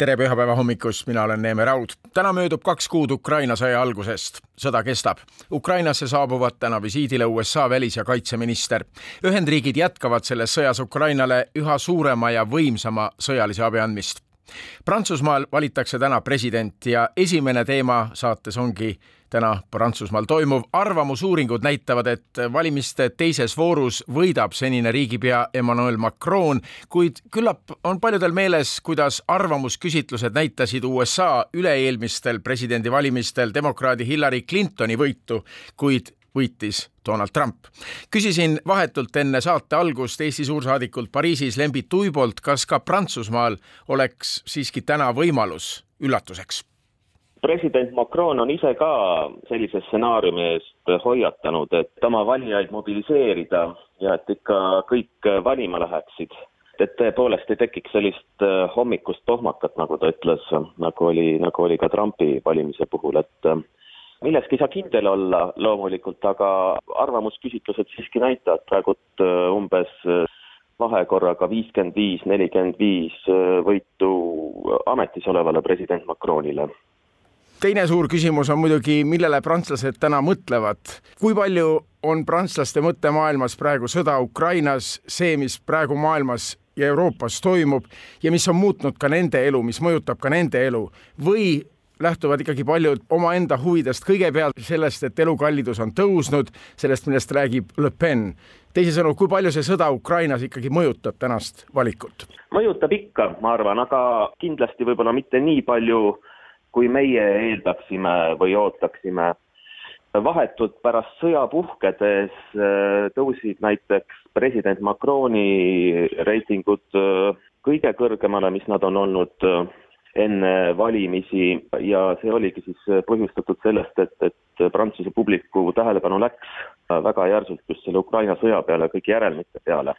tere pühapäeva hommikust, mina olen Neeme Raud. täna möödub kaks kuud Ukraina sõja algusest. sõda kestab. Ukrainasse saabuvad täna visiidile USA välis- ja kaitseminister. Ühendriigid jätkavad selles sõjas Ukrainale üha suurema ja võimsama sõjalise abi andmist. Prantsusmaal valitakse täna president ja esimene teema saates ongi täna Prantsusmaal toimuv. arvamusuuringud näitavad, et valimiste teises voorus võidab senine riigipea Emmanuel Macron, kuid küllap on paljudel meeles, kuidas arvamusküsitlused näitasid USA üle-eelmistel presidendivalimistel demokraadi Hillary Clintoni võitu, kuid võitis Donald Trump. küsisin vahetult enne saate algust Eesti suursaadikult Pariisis Lembit Uibolt, kas ka Prantsusmaal oleks siiski täna võimalus üllatuseks president Macron on ise ka sellise stsenaariumi eest hoiatanud, et oma valijaid mobiliseerida ja et ikka kõik valima läheksid. et tõepoolest ei tekiks sellist äh, hommikust tohmakat, nagu ta ütles, nagu oli, nagu oli ka Trumpi valimise puhul, et äh, milleski ei saa kindel olla loomulikult, aga arvamusküsitlused siiski näitavad praegult äh, umbes vahekorraga viiskümmend viis, nelikümmend viis võitu ametis olevale president Macronile teine suur küsimus on muidugi, millele prantslased täna mõtlevad. kui palju on prantslaste mõttemaailmas praegu sõda Ukrainas, see, mis praegu maailmas ja Euroopas toimub ja mis on muutnud ka nende elu, mis mõjutab ka nende elu või lähtuvad ikkagi paljud omaenda huvidest, kõigepealt sellest, et elukallidus on tõusnud, sellest, millest räägib Le Pen. teisisõnu, kui palju see sõda Ukrainas ikkagi mõjutab tänast valikut? mõjutab ikka, ma arvan, aga kindlasti võib-olla mitte nii palju kui meie eeldaksime või ootaksime. vahetult pärast sõja puhkedes äh, tõusid näiteks president Macroni reitingud äh, kõige kõrgemale, mis nad on olnud äh, enne valimisi ja see oligi siis põhjustatud sellest, et, et Prantsuse publiku tähelepanu läks väga järsult just selle Ukraina sõja peale, kõigi järelmite peale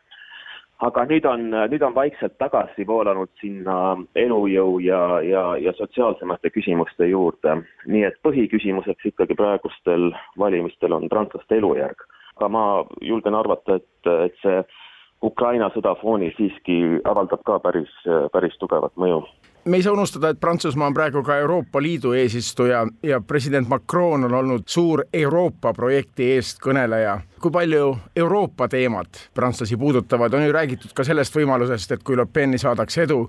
aga nüüd on, nüüd on vaikselt tagasi voolanud sinna elujõu ja, ja, ja sotsiaalsemate küsimuste juurde. nii et põhiküsimuseks ikkagi praegustel valimistel on prantslaste elujärg. aga ma julgen arvata, et, et see Ukraina sõda foonil siiski avaldab ka päris, päris tugevat mõju me ei saa unustada, et Prantsusmaa on praegu ka Euroopa Liidu eesistuja ja president Macron on olnud suur Euroopa projekti eestkõneleja. kui palju Euroopa teemad prantslasi puudutavad, on ju räägitud ka sellest võimalusest, et kui Le Peni saadakse edu,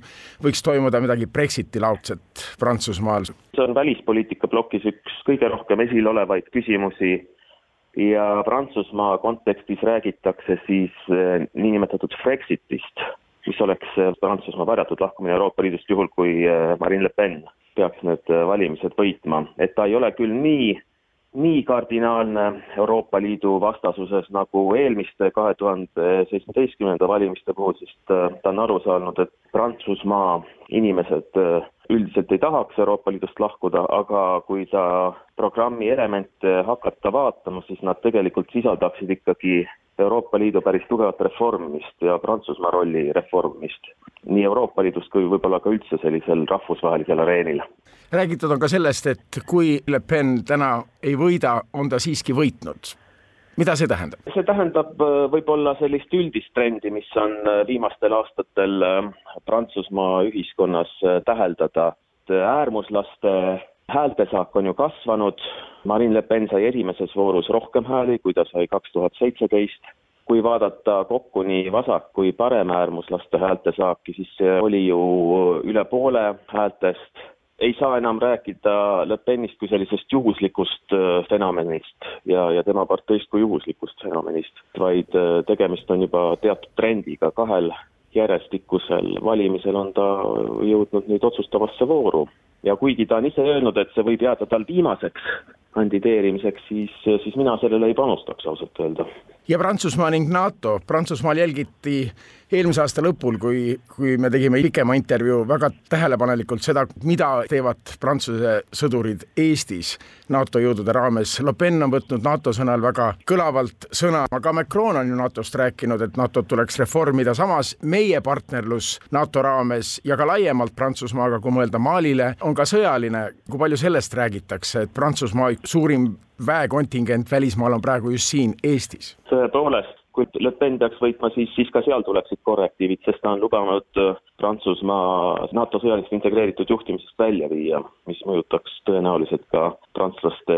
võiks toimuda midagi Brexiti laudset Prantsusmaal. see on välispoliitika plokis üks kõige rohkem esil olevaid küsimusi ja Prantsusmaa kontekstis räägitakse siis eh, niinimetatud Brexitist mis oleks äh, Prantsusmaa varjatud lahkumine Euroopa Liidust, juhul kui äh, Marine Le Pen peaks need äh, valimised võitma, et ta ei ole küll nii, nii kardinaalne Euroopa Liidu vastasuses nagu eelmiste kahe tuhande seitsmeteistkümnenda valimiste puhul, sest ta on aru saanud, et Prantsusmaa inimesed üldiselt ei tahaks Euroopa Liidust lahkuda, aga kui ta programmi elemente hakata vaatama, siis nad tegelikult sisaldaksid ikkagi Euroopa Liidu päris tugevat reformimist ja Prantsusmaa rolli reformimist nii Euroopa Liidus kui võib-olla ka üldse sellisel rahvusvahelisel areenil. räägitud on ka sellest, et kui Le Pen täna ei võida, on ta siiski võitnud. mida see tähendab? see tähendab äh, võib-olla sellist üldist trendi, mis on äh, viimastel aastatel äh, Prantsusmaa ühiskonnas täheldada, et äärmuslaste häältesaak on ju kasvanud, Marine Le Pen sai esimeses voorus rohkem hääli, kui ta sai kaks tuhat seitseteist, kui vaadata kokku nii vasak- kui paremäärmuslaste häältesaaki, siis see oli ju üle poole häältest, ei saa enam rääkida Le Penist kui sellisest juhuslikust äh, fenomenist ja, ja tema parteist kui juhuslikust fenomenist, vaid äh, tegemist on juba teatud trendiga, kahel järjestikusel valimisel on ta jõudnud nüüd otsustavasse vooru ja kuigi ta on ise öelnud, et see võib jääda tal viimaseks kandideerimiseks, siis, siis mina sellele ei panustaks ausalt öelda. ja Prantsusmaa ning NATO, Prantsusmaal jälgiti eelmise aasta lõpul, kui, kui me tegime pikema intervjuu väga tähelepanelikult seda, mida teevad Prantsuse sõdurid Eestis NATO jõudude raames. Le Pen on võtnud NATO sõnal väga kõlavalt sõna, aga Macron on ju NATO-st rääkinud, et NATO-t tuleks reformida, samas meie partnerlus NATO raames ja ka laiemalt Prantsusmaaga, kui mõelda Malile, on ka sõjaline. kui palju sellest räägitakse, et Prantsusmaa suurim väekontingent välismaal on praegu just siin Eestis? tõepoolest, kui Le Pen peaks võitma, siis, siis ka seal tuleksid korrektiivid, sest ta on lubanud äh, Prantsusmaa NATO sõjaliselt integreeritud juhtimisest välja viia, mis mõjutaks tõenäoliselt ka prantslaste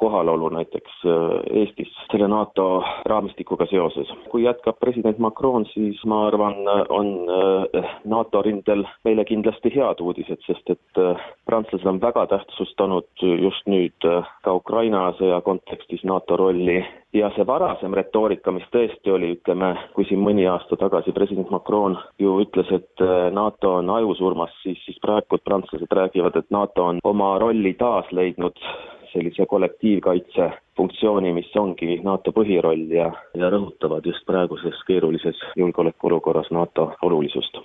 kohalolu näiteks äh, Eestis selle NATO raamistikuga seoses. kui jätkab president Macron, siis ma arvan, on äh, NATO rindel meile kindlasti head uudised, sest et prantslased on väga tähtsustanud just nüüd ka Ukraina sõja kontekstis NATO rolli ja see varasem retoorika, mis tõesti oli, ütleme, kui siin mõni aasta tagasi president Macron ju ütles, et äh, NATO on ajusurmas, siis, siis praegu prantslased räägivad, et NATO on oma rolli taas leidnud sellise kollektiivkaitse funktsiooni, mis ongi NATO põhiroll ja, ja rõhutavad just praeguses keerulises julgeolekuolukorras NATO olulisust.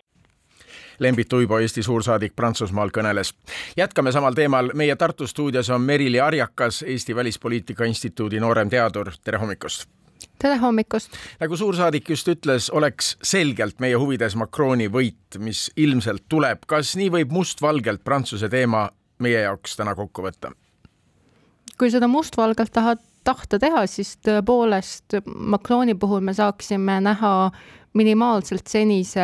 Lembit Uibo, Eesti suursaadik Prantsusmaal kõneles. jätkame samal teemal, meie Tartu stuudios on Merili Arjakas, Eesti Välispoliitika Instituudi nooremteadur, tere hommikust! tere hommikust! nagu suursaadik just ütles, oleks selgelt meie huvides Macroni võit, mis ilmselt tuleb. kas nii võib mustvalgelt Prantsuse teema meie jaoks täna kokku võtta? kui seda mustvalgelt tahad tahta teha, siis tõepoolest Macroni puhul me saaksime näha minimaalselt senise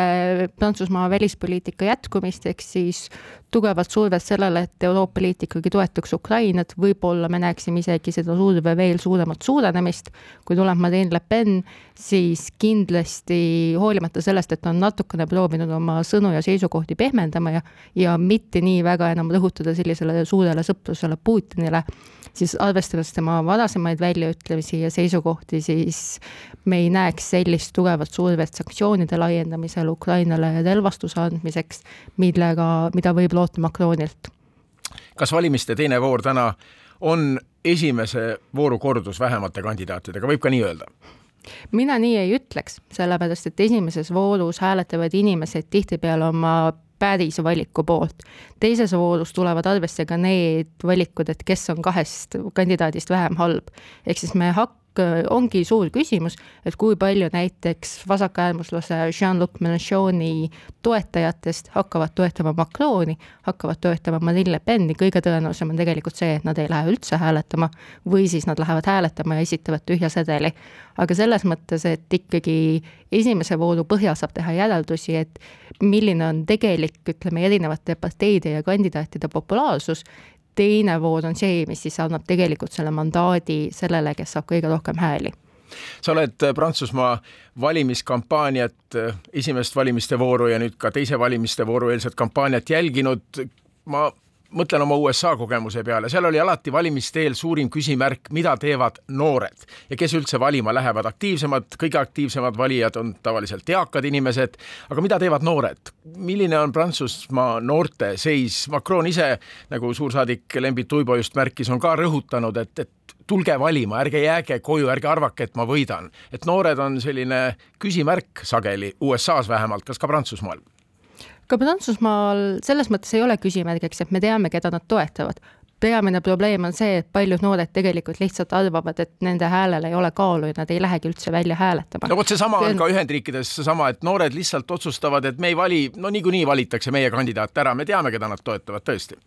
Prantsusmaa välispoliitika jätkumist, ehk siis tugevat survet sellele, et Euroopa Liit ikkagi toetaks Ukrainat, võib-olla me näeksime isegi seda surve veel suuremat suurenemist. kui tuleb Marine Le Pen, siis kindlasti hoolimata sellest, et on natukene proovinud oma sõnu ja seisukohti pehmendama ja, ja mitte nii väga enam rõhutada sellisele suurele sõprusele Putinile, siis arvestades tema varasemaid väljaütlemisi ja seisukohti, siis me ei näeks sellist tugevat survet sanktsioonide laiendamisel Ukrainale relvastuse andmiseks, millega, mida võib loota Macronilt. kas valimiste teine voor täna on esimese vooru kordus vähemate kandidaatidega, võib ka nii öelda? mina nii ei ütleks, sellepärast et esimeses voorus hääletavad inimesed tihtipeale oma päris valiku poolt. teises voorus tulevad arvesse ka need valikud, et kes on kahest kandidaadist vähem halb. ehk siis me hak-, ongi suur küsimus, et kui palju näiteks vasakäärmuslase Jean-Luc Mélenchoni toetajatest hakkavad toetama Macroni, hakkavad toetama Marine Le Peni, kõige tõenäolisem on tegelikult see, et nad ei lähe üldse hääletama või siis nad lähevad hääletama ja esitavad tühja sedeli. aga selles mõttes, et ikkagi esimese vooru põhjal saab teha järeldusi, et milline on tegelik, ütleme, erinevate parteide ja kandidaatide populaarsus teine voor on see, mis siis annab tegelikult selle mandaadi sellele, kes saab kõige rohkem hääli sa oled äh, Prantsusmaa valimiskampaaniat, äh, esimest valimiste vooru ja nüüd ka teise valimiste vooru eelset kampaaniat jälginud. ma mõtlen oma USA kogemuse peale, seal oli alati valimiste eel suurim küsimärk, mida teevad noored ja kes üldse valima lähevad. aktiivsemad, kõige aktiivsemad valijad on tavaliselt eakad inimesed, aga mida teevad noored? milline on Prantsusmaa noorte seis? Macron ise, nagu suursaadik Lembit Uibo just märkis, on ka rõhutanud, et, et tulge valima, ärge jääge koju, ärge arvake, et ma võidan. et noored on selline küsimärk sageli USA-s vähemalt, kas ka Prantsusmaal ka Prantsusmaal selles mõttes ei ole küsimärgiks, et me teame, keda nad toetavad. peamine probleem on see, et paljud noored tegelikult lihtsalt arvavad, et nende häälel ei ole kaalu ja nad ei lähegi üldse välja hääletama. no vot, seesama on ka Ühendriikides seesama, et noored lihtsalt otsustavad, et me ei vali, no niikuinii valitakse meie kandidaat ära, me teame, keda nad toetavad tõesti.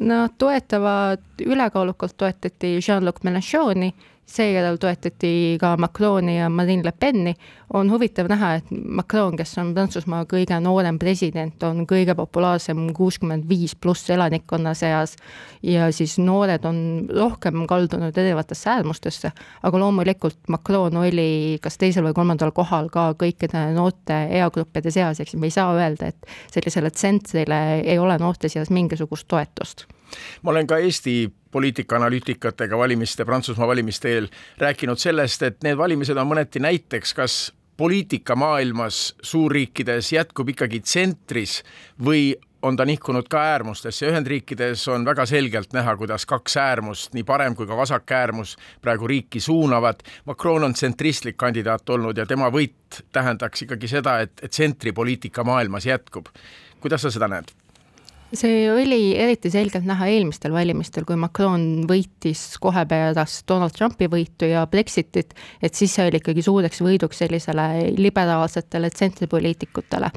Nad toetavad, ülekaalukalt toetati Jean-Luc Mélenchoni seejärel toetati ka Macroni ja Marine Le Peni. on huvitav näha, et Macron, kes on Prantsusmaa kõige noorem president, on kõige populaarsem kuuskümmend viis pluss elanikkonna seas. Ja siis noored on rohkem kaldunud erinevatesse äärmustesse, aga loomulikult Macron oli kas teisel või kolmandal kohal ka kõikide noorte eagruppide seas, eks me ei saa öelda, et sellisele tsentrile ei ole noorte seas mingisugust toetust ma olen ka Eesti poliitikaanalüütikatega valimiste, Prantsusmaa valimiste eel rääkinud sellest, et need valimised on mõneti näiteks, kas poliitikamaailmas suurriikides jätkub ikkagi tsentris või on ta nihkunud ka äärmustesse, Ühendriikides on väga selgelt näha, kuidas kaks äärmust, nii parem kui ka vasak äärmus praegu riiki suunavad. Macron on tsentristlik kandidaat olnud ja tema võit tähendaks ikkagi seda, et, et tsentripoliitika maailmas jätkub. kuidas sa seda näed? See oli eriti selgelt näha eelmistel valimistel, kui Macron võitis kohe pärast Donald Trumpi võitu ja Brexitit, et siis see oli ikkagi suureks võiduks sellisele liberaalsetele tsentripoliitikutele.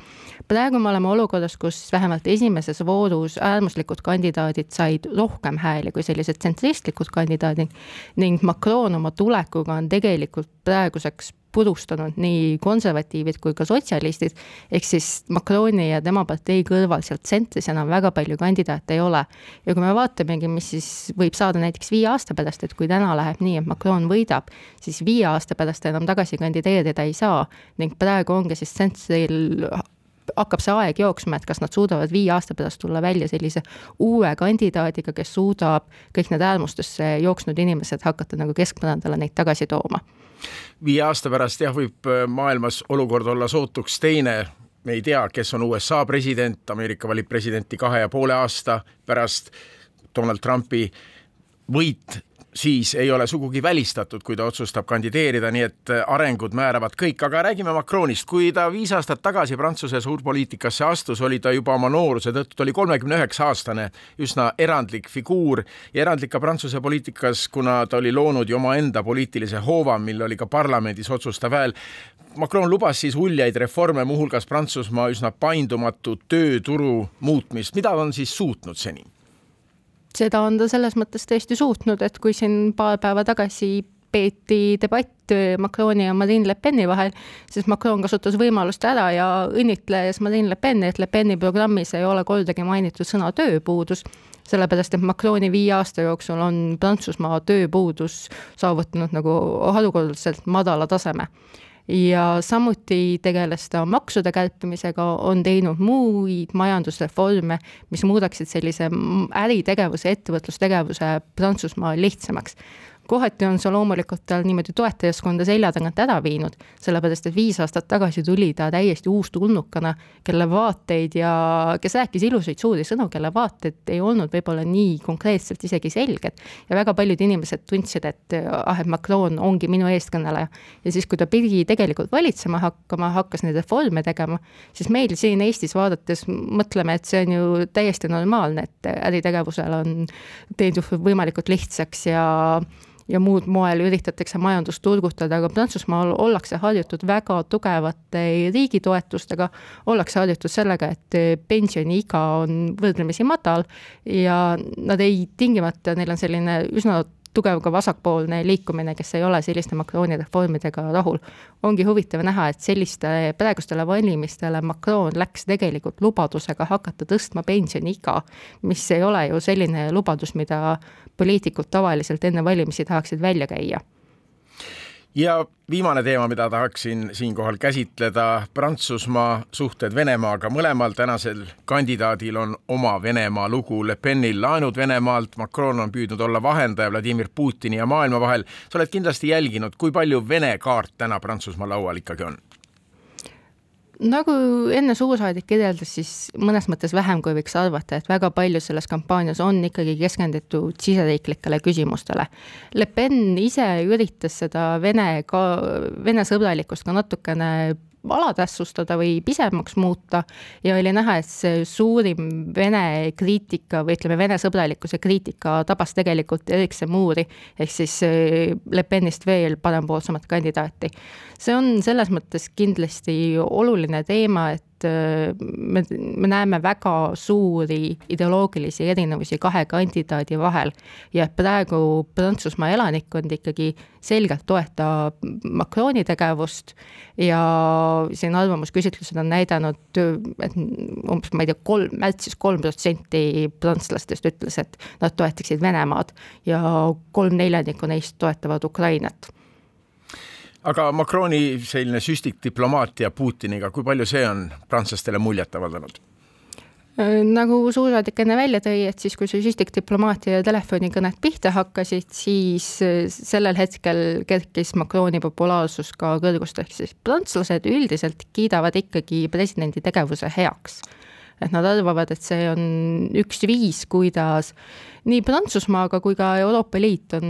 praegu me oleme olukorras, kus vähemalt esimeses voorus äärmuslikud kandidaadid said rohkem hääli kui sellised tsentristlikud kandidaadid ning Macron oma tulekuga on tegelikult praeguseks purustanud nii konservatiivid kui ka sotsialistid, ehk siis Macroni ja tema partei kõrval sealt tsentris enam väga palju kandidaate ei ole. ja kui me vaatamegi, mis siis võib saada näiteks viie aasta pärast, et kui täna läheb nii, et Macron võidab, siis viie aasta pärast enam tagasi kandideerida ei saa ning praegu ongi siis tsentril hakkab see aeg jooksma, et kas nad suudavad viie aasta pärast tulla välja sellise uue kandidaadiga, kes suudab kõik need äärmustesse jooksnud inimesed hakata nagu keskpõrandale neid tagasi tooma viie aasta pärast jah, võib äh, maailmas olukord olla sootuks teine, me ei tea, kes on USA president, Ameerika valib presidenti kahe ja poole aasta pärast, Donald Trumpi võit siis ei ole sugugi välistatud, kui ta otsustab kandideerida, nii et äh, arengud määravad kõik, aga räägime Macronist, kui ta viis aastat tagasi Prantsuse suurpoliitikasse astus, oli ta juba oma nooruse tõttu, ta oli kolmekümne üheksa aastane, üsna erandlik figuur ja erandlik ka Prantsuse poliitikas, kuna ta oli loonud ju omaenda poliitilise hoova, mil oli ka parlamendis otsustav hääl. Macron lubas siis uljaid reforme, muuhulgas Prantsusmaa üsna paindumatu tööturu muutmist, mida on siis suutnud seni? Seda on ta selles mõttes tõesti suutnud, et kui siin paar päeva tagasi peeti debatt Macroni ja Marine Le Peni vahel, siis Macron kasutas võimalust ära ja õnnitles Marine Le Peni, et Le Peni programmis ei ole kordagi mainitud sõna tööpuudus, sellepärast et Macroni viie aasta jooksul on Prantsusmaa tööpuudus saavutanud nagu harukordselt madala taseme ja samuti tegeles ta maksude kärpimisega, on teinud muid majandusreforme, mis muudaksid sellise äritegevuse, ettevõtlustegevuse Prantsusmaal lihtsamaks kohati on see loomulikult tal niimoodi toetajaskonda selja tagant ära viinud, sellepärast et viis aastat tagasi tuli ta täiesti uustulnukana, kelle vaateid ja kes rääkis ilusaid suuri sõnu, kelle vaated ei olnud võib-olla nii konkreetselt isegi selged. ja väga paljud inimesed tundsid, et ah, et Macron ongi minu eestkõneleja. ja siis, kui ta pidi tegelikult valitsema hakkama, hakkas neid reforme tegema, siis meil siin Eestis vaadates mõtleme, et see on ju täiesti normaalne, et äritegevusel on teinud võimalikult lihtsaks ja ja muud moel üritatakse majandust turgutada, aga Prantsusmaal ollakse harjutud väga tugevate riigi toetustega, ollakse harjutud sellega, et pensioniiga on võrdlemisi madal ja nad ei tingimata, neil on selline üsna tugev ka vasakpoolne liikumine, kes ei ole selliste Macroni reformidega rahul. ongi huvitav näha, et selliste praegustele valimistele Macron läks tegelikult lubadusega hakata tõstma pensioniiga, mis ei ole ju selline lubadus, mida poliitikud tavaliselt enne valimisi tahaksid välja käia ja viimane teema, mida tahaksin siinkohal käsitleda, Prantsusmaa suhted Venemaaga, mõlemal tänasel kandidaadil on oma Venemaa lugu, Le Penil laenud Venemaalt, Macron on püüdnud olla vahendaja Vladimir Putini ja maailma vahel. sa oled kindlasti jälginud, kui palju Vene kaart täna Prantsusmaa laual ikkagi on? Nagu enne suursaadik kirjeldas, siis mõnes mõttes vähem, kui võiks arvata, et väga palju selles kampaanias on ikkagi keskendutud siseriiklikele küsimustele. Le Pen ise üritas seda Vene ka, Vene sõbralikkust ka natukene alatähtsustada või pisemaks muuta ja oli näha, et see suurim Vene kriitika või ütleme, Vene sõbralikkuse kriitika tabas tegelikult Erik Semuri ehk siis äh, Le Penist veel parempoolsemat kandidaati. see on selles mõttes kindlasti oluline teema, et et äh, me, me näeme väga suuri ideoloogilisi erinevusi kahe kandidaadi vahel. Ja praegu Prantsusmaa elanikkond ikkagi selgelt toetab Macroni tegevust ja siin arvamusküsitlused on näidanud, et umbes, ma ei tea, kolm, märtsis kolm protsenti prantslastest ütles, et nad toetaksid Venemaad ja kolm neljandikku neist toetavad Ukrainat aga Macroni selline süstik diplomaatia Putiniga, kui palju see on prantslastele muljet avaldanud? nagu suursaadik enne välja tõi, et siis, kui see süstik diplomaatia ja telefonikõned pihta hakkasid, siis sellel hetkel kerkis Macroni populaarsus ka kõrgust, ehk siis prantslased üldiselt kiidavad ikkagi presidendi tegevuse heaks et nad arvavad, et see on üks viis, kuidas nii Prantsusmaaga kui ka Euroopa Liit on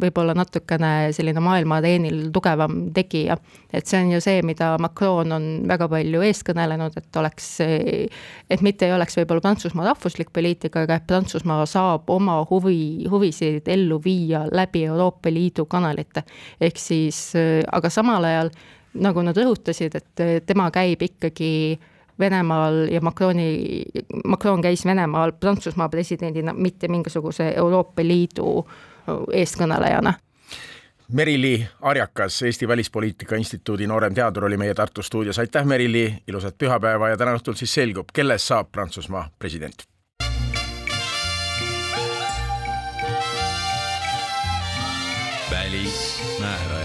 võib-olla natukene selline maailma areenil tugevam tegija. et see on ju see, mida Macron on väga palju eest kõnelenud, et oleks, et mitte ei oleks võib-olla Prantsusmaa rahvuslik poliitika, aga et Prantsusmaa saab oma huvi, huvisid ellu viia läbi Euroopa Liidu kanalite. ehk siis, aga samal ajal nagu nad rõhutasid, et tema käib ikkagi Venemaal ja Macroni, Macron käis Venemaal Prantsusmaa presidendina, mitte mingisuguse Euroopa Liidu eestkõnelejana. Merili Arjakas, Eesti Välispoliitika Instituudi noorem teadur oli meie Tartu stuudios, aitäh Merili, ilusat pühapäeva ja täna õhtul siis selgub, kellest saab Prantsusmaa president. välismääraja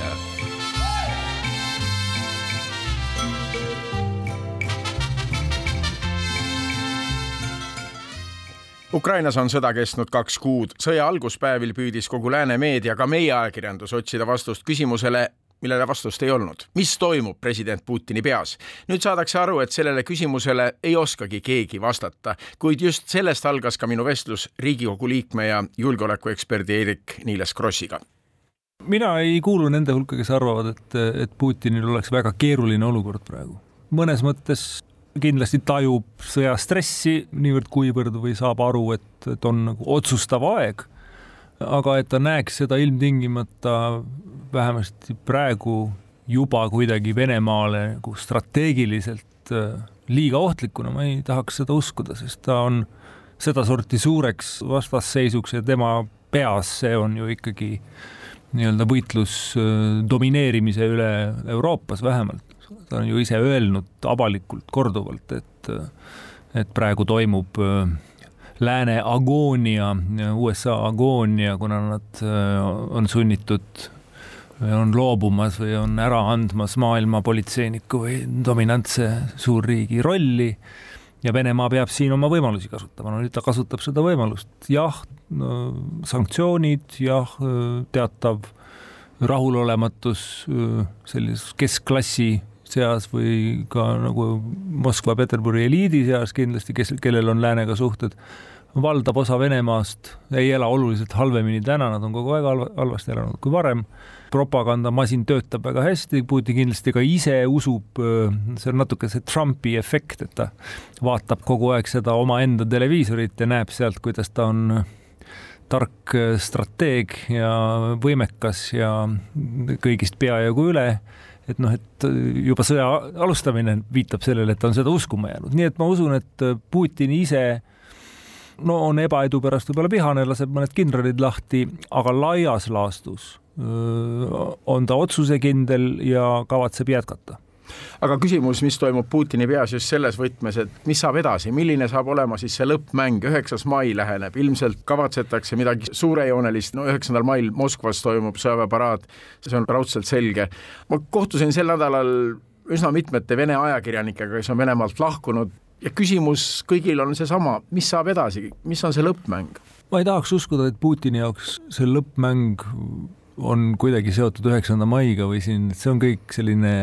Ukrainas on sõda kestnud kaks kuud, sõja alguspäevil püüdis kogu lääne meedia, ka meie ajakirjandus otsida vastust küsimusele, millele vastust ei olnud. mis toimub president Putini peas? nüüd saadakse aru, et sellele küsimusele ei oskagi keegi vastata, kuid just sellest algas ka minu vestlus Riigikogu liikme ja julgeolekueksperdi Eerik-Niiles Krossiga mina ei kuulu nende hulka, kes arvavad, et, et Putinil oleks väga keeruline olukord praegu. mõnes mõttes kindlasti tajub sõjastressi niivõrd-kuivõrd või saab aru, et, et on nagu otsustav aeg. aga et ta näeks seda ilmtingimata vähemasti praegu juba kuidagi Venemaale nagu strateegiliselt äh, liiga ohtlikuna, ma ei tahaks seda uskuda, sest ta on sedasorti suureks vastasseisuks ja tema peas see on ju ikkagi nii-öelda võitlus äh, domineerimise üle Euroopas vähemalt ta on ju ise öelnud avalikult korduvalt, et, et praegu toimub äh, lääne agoonia, USA agoonia, kuna nad äh, on sunnitud on loobumas või on ära andmas maailma politseiniku või dominantse suurriigi rolli. Ja Venemaa peab siin oma võimalusi kasutama, no nüüd ta kasutab seda võimalust, jah sanktsioonid, jah, teatav rahulolematus sellises keskklassi seas või ka nagu Moskva-Peterburi eliidi seas kindlasti, kes, kellel on läänega suhted. valdav osa Venemaast ei ela oluliselt halvemini täna, nad on kogu aeg halvasti elanud kui varem. propagandamasin töötab väga hästi, Putin kindlasti ka ise usub, see on natuke see Trumpi efekt, et ta vaatab kogu aeg seda omaenda televiisorit ja näeb sealt, kuidas ta on tark strateeg ja võimekas ja kõigist peajagu üle et noh, et juba sõja alustamine viitab sellele, et ta on seda uskuma jäänud, nii et ma usun, et Putin ise no on ebaedu pärast võib-olla vihane, laseb mõned kindralid lahti, aga laias laastus öö, on ta otsusekindel ja kavatseb jätkata aga küsimus, mis toimub Putini peas just selles võtmes, et mis saab edasi, milline saab olema siis see lõppmäng, üheksas mai läheneb, ilmselt kavatsetakse midagi suurejoonelist, no üheksandal mail Moskvas toimub sõjaväeparaad, see on raudselt selge. ma kohtusin sel nädalal üsna mitmete Vene ajakirjanikega, kes on Venemaalt lahkunud ja küsimus kõigil on seesama, mis saab edasi, mis on see lõppmäng? ma ei tahaks uskuda, et Putini jaoks see lõppmäng on kuidagi seotud üheksanda maiga või siin, see on kõik selline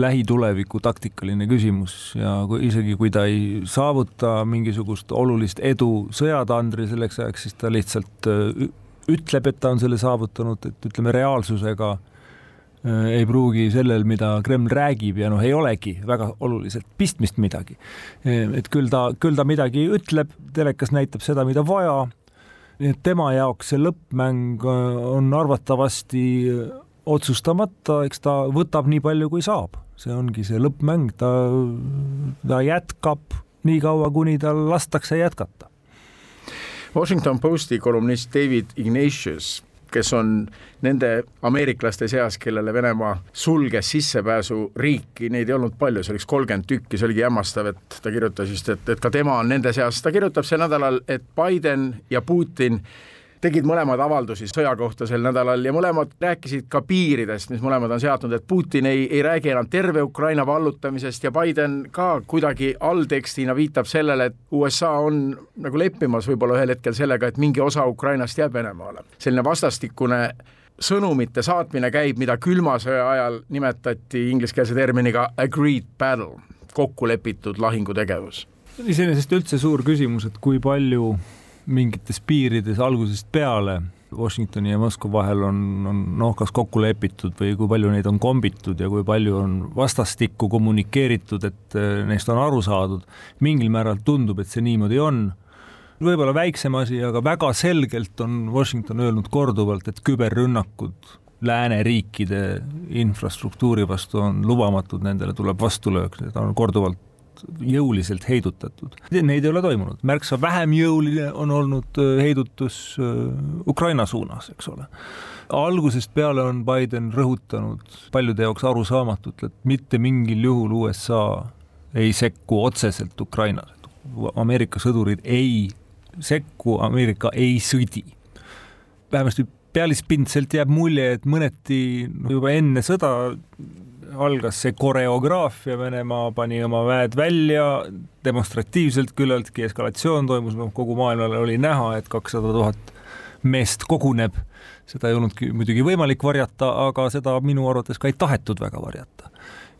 lähituleviku taktikaline küsimus ja kui, isegi kui ta ei saavuta mingisugust olulist edu sõjatandril selleks ajaks, siis ta lihtsalt äh, ütleb, et ta on selle saavutanud, et ütleme reaalsusega äh, ei pruugi sellel, mida Kreml räägib ja noh, ei olegi väga oluliselt pistmist midagi. Äh, et küll ta, küll ta midagi ütleb, telekas näitab seda, mida vaja. nii et tema jaoks see lõppmäng on arvatavasti otsustamata, eks ta võtab nii palju, kui saab see ongi see lõppmäng, ta, ta jätkab nii kaua, kuni tal lastakse jätkata. Washington Posti kolumnist David Ignatius, kes on nende ameeriklaste seas, kellele Venemaa sulges sissepääsu riiki, neid ei olnud palju, see oli üks kolmkümmend tükki, see oligi hämmastav, et ta kirjutas just, et, et ka tema on nende seas, ta kirjutab sel nädalal, et Biden ja Putin tegid mõlemad avaldusi sõja kohta sel nädalal ja mõlemad rääkisid ka piiridest, mis mõlemad on seadnud, et Putin ei, ei räägi enam terve Ukraina vallutamisest ja Biden ka kuidagi alltekstina viitab sellele, et USA on nagu leppimas võib-olla ühel hetkel sellega, et mingi osa Ukrainast jääb Venemaale. selline vastastikune sõnumite saatmine käib, mida külma sõja ajal nimetati ingliskeelse terminiga agreed battle, kokkulepitud lahingutegevus iseenesest üldse suur küsimus, et kui palju mingites piirides algusest peale Washingtoni ja Moskva vahel on, on noh, kas kokku lepitud või kui palju neid on kombitud ja kui palju on vastastikku kommunikeeritud, et eh, neist on aru saadud. mingil määral tundub, et see niimoodi on. võib-olla väiksem asi, aga väga selgelt on Washington öelnud korduvalt, et küberrünnakud lääneriikide infrastruktuuri vastu on lubamatud, nendele tuleb vastulöök, seda on korduvalt jõuliselt heidutatud. Neid ei ole toimunud, märksa vähem jõuline on olnud äh, heidutus äh, Ukraina suunas, eks ole. algusest peale on Biden rõhutanud paljude jaoks arusaamatult, et mitte mingil juhul USA ei sekku otseselt Ukrainas, Ameerika sõdurid ei sekku, Ameerika ei sõdi. vähemasti pealispindselt jääb mulje, et mõneti juba enne sõda algas see koreograafia, Venemaa pani oma väed välja demonstratiivselt küllaltki, eskalatsioon toimus, noh, kogu maailmale oli näha, et kakssada tuhat meest koguneb. seda ei olnudki muidugi võimalik varjata, aga seda minu arvates ka ei tahetud väga varjata.